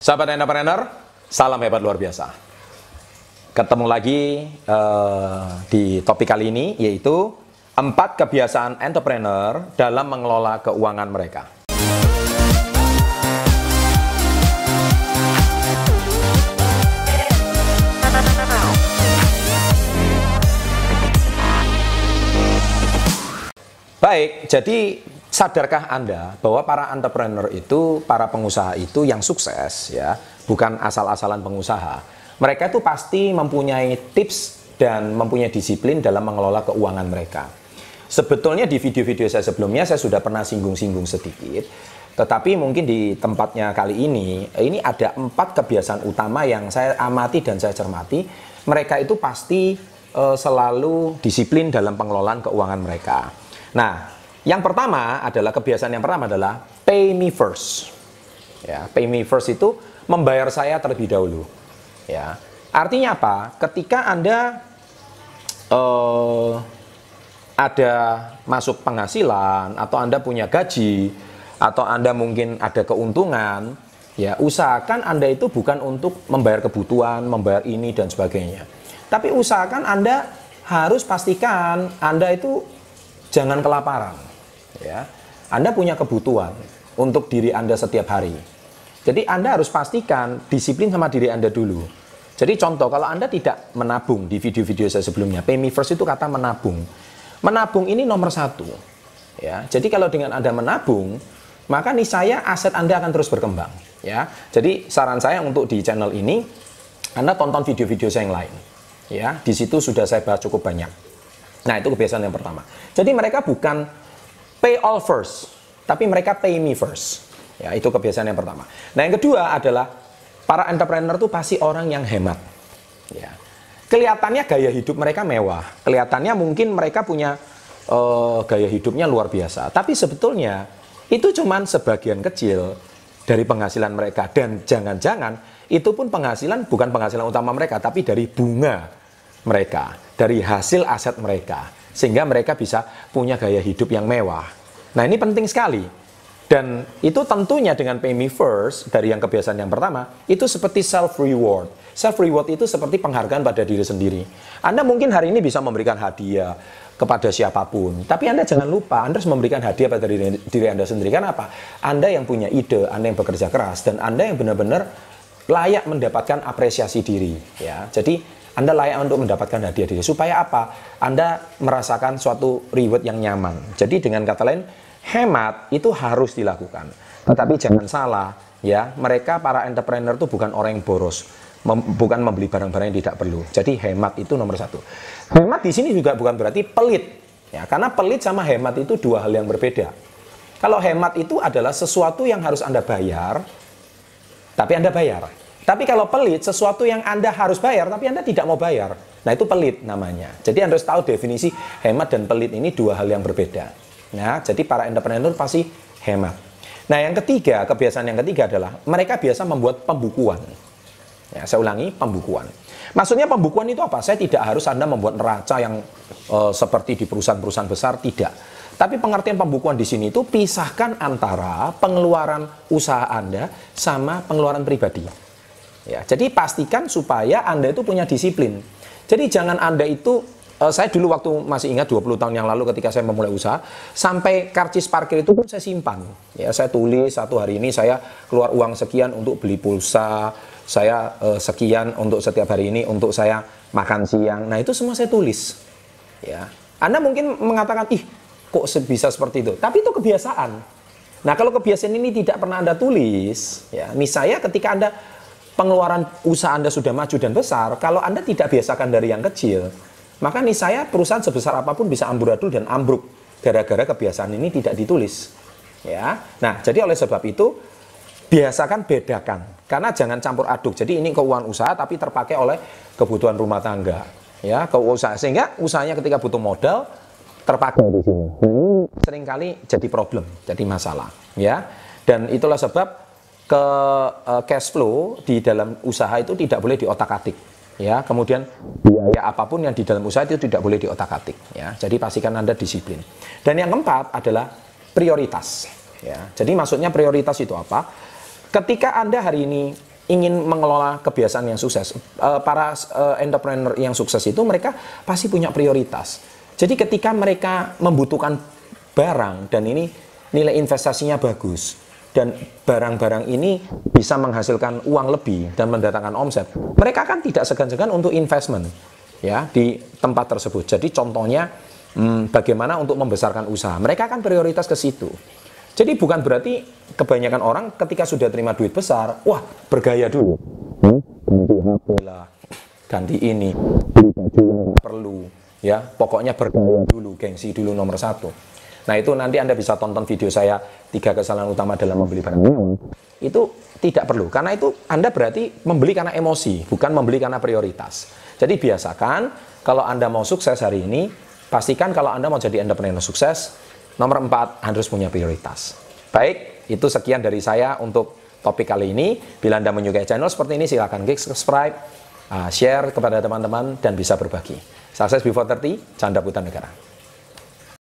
Sahabat entrepreneur, salam hebat luar biasa. Ketemu lagi uh, di topik kali ini yaitu empat kebiasaan entrepreneur dalam mengelola keuangan mereka. Baik, jadi Sadarkah Anda bahwa para entrepreneur itu, para pengusaha itu yang sukses ya, bukan asal-asalan pengusaha. Mereka itu pasti mempunyai tips dan mempunyai disiplin dalam mengelola keuangan mereka. Sebetulnya di video-video saya sebelumnya saya sudah pernah singgung-singgung sedikit, tetapi mungkin di tempatnya kali ini, ini ada empat kebiasaan utama yang saya amati dan saya cermati. Mereka itu pasti uh, selalu disiplin dalam pengelolaan keuangan mereka. Nah, yang pertama adalah kebiasaan yang pertama adalah pay me first. Ya, pay me first itu membayar saya terlebih dahulu. Ya, artinya apa? Ketika anda uh, ada masuk penghasilan atau anda punya gaji atau anda mungkin ada keuntungan, ya usahakan anda itu bukan untuk membayar kebutuhan, membayar ini dan sebagainya. Tapi usahakan anda harus pastikan anda itu jangan kelaparan ya Anda punya kebutuhan untuk diri Anda setiap hari. Jadi Anda harus pastikan disiplin sama diri Anda dulu. Jadi contoh kalau Anda tidak menabung di video-video saya sebelumnya, pay me first itu kata menabung. Menabung ini nomor satu. Ya, jadi kalau dengan Anda menabung, maka nih saya aset Anda akan terus berkembang. Ya, jadi saran saya untuk di channel ini, Anda tonton video-video saya yang lain. Ya, di situ sudah saya bahas cukup banyak. Nah itu kebiasaan yang pertama. Jadi mereka bukan pay all first, tapi mereka pay me first. Ya, itu kebiasaan yang pertama. Nah, yang kedua adalah para entrepreneur itu pasti orang yang hemat. Ya. Kelihatannya gaya hidup mereka mewah, kelihatannya mungkin mereka punya uh, gaya hidupnya luar biasa, tapi sebetulnya itu cuma sebagian kecil dari penghasilan mereka dan jangan-jangan itu pun penghasilan bukan penghasilan utama mereka tapi dari bunga mereka, dari hasil aset mereka sehingga mereka bisa punya gaya hidup yang mewah. Nah, ini penting sekali. Dan itu tentunya dengan pay me first dari yang kebiasaan yang pertama, itu seperti self reward. Self reward itu seperti penghargaan pada diri sendiri. Anda mungkin hari ini bisa memberikan hadiah kepada siapa pun, tapi Anda jangan lupa Anda harus memberikan hadiah pada diri, diri Anda sendiri. Kenapa? Anda yang punya ide, Anda yang bekerja keras dan Anda yang benar-benar layak mendapatkan apresiasi diri, ya. Jadi anda layak untuk mendapatkan hadiah diri. Supaya apa? Anda merasakan suatu reward yang nyaman. Jadi dengan kata lain, hemat itu harus dilakukan. Tetapi jangan salah, ya. Mereka para entrepreneur itu bukan orang yang boros. Mem bukan membeli barang-barang yang tidak perlu. Jadi hemat itu nomor satu. Hemat di sini juga bukan berarti pelit. Ya, karena pelit sama hemat itu dua hal yang berbeda. Kalau hemat itu adalah sesuatu yang harus Anda bayar, tapi Anda bayar. Tapi kalau pelit, sesuatu yang Anda harus bayar, tapi Anda tidak mau bayar. Nah, itu pelit namanya. Jadi Anda harus tahu definisi hemat dan pelit ini dua hal yang berbeda. Nah, jadi para entrepreneur pasti hemat. Nah, yang ketiga, kebiasaan yang ketiga adalah mereka biasa membuat pembukuan. Ya, saya ulangi, pembukuan. Maksudnya pembukuan itu apa? Saya tidak harus Anda membuat neraca yang uh, seperti di perusahaan-perusahaan besar, tidak. Tapi pengertian pembukuan di sini itu pisahkan antara pengeluaran usaha Anda sama pengeluaran pribadi. Ya, jadi pastikan supaya Anda itu punya disiplin. Jadi jangan Anda itu uh, saya dulu waktu masih ingat 20 tahun yang lalu ketika saya memulai usaha, sampai karcis parkir itu pun saya simpan. Ya, saya tulis satu hari ini saya keluar uang sekian untuk beli pulsa, saya uh, sekian untuk setiap hari ini untuk saya makan siang. Nah, itu semua saya tulis. Ya. Anda mungkin mengatakan, "Ih, kok bisa seperti itu?" Tapi itu kebiasaan. Nah, kalau kebiasaan ini tidak pernah Anda tulis, ya, misalnya ketika Anda pengeluaran usaha Anda sudah maju dan besar, kalau Anda tidak biasakan dari yang kecil, maka nih saya perusahaan sebesar apa pun bisa amburadul dan ambruk gara-gara kebiasaan ini tidak ditulis. Ya. Nah, jadi oleh sebab itu biasakan bedakan karena jangan campur aduk. Jadi ini keuangan usaha tapi terpakai oleh kebutuhan rumah tangga. Ya, keuangan usaha sehingga usahanya ketika butuh modal terpakai di sini. Ini sering kali jadi problem, jadi masalah, ya. Dan itulah sebab ke uh, cash flow di dalam usaha itu tidak boleh diotak-atik ya. Kemudian biaya apa pun yang di dalam usaha itu tidak boleh diotak-atik ya. Jadi pastikan anda disiplin. Dan yang keempat adalah prioritas ya. Jadi maksudnya prioritas itu apa? Ketika anda hari ini ingin mengelola kebiasaan yang sukses, uh, para uh, entrepreneur yang sukses itu mereka pasti punya prioritas. Jadi ketika mereka membutuhkan barang dan ini nilai investasinya bagus dan barang-barang ini bisa menghasilkan uang lebih dan mendatangkan omset, mereka kan tidak segan-segan untuk investment ya di tempat tersebut. Jadi contohnya hmm, bagaimana untuk membesarkan usaha. Mereka kan prioritas ke situ. Jadi bukan berarti kebanyakan orang ketika sudah terima duit besar, wah bergaya dulu. Hmm? Ganti HP lah, ganti ini, beli baju yang perlu. Ya, pokoknya bergaya dulu, gengsi dulu nomor satu. Nah itu nanti Anda bisa tonton video saya tiga kesalahan utama dalam membeli barang mewah. Itu tidak perlu, karena itu Anda berarti membeli karena emosi, bukan membeli karena prioritas. Jadi biasakan kalau Anda mau sukses hari ini, pastikan kalau Anda mau jadi entrepreneur sukses, Nomor empat, harus punya prioritas. Baik, itu sekian dari saya untuk topik kali ini. Bila Anda menyukai channel seperti ini, silahkan klik subscribe, uh, share kepada teman-teman, dan bisa berbagi. Sukses before 30, Chandra Putra Negara.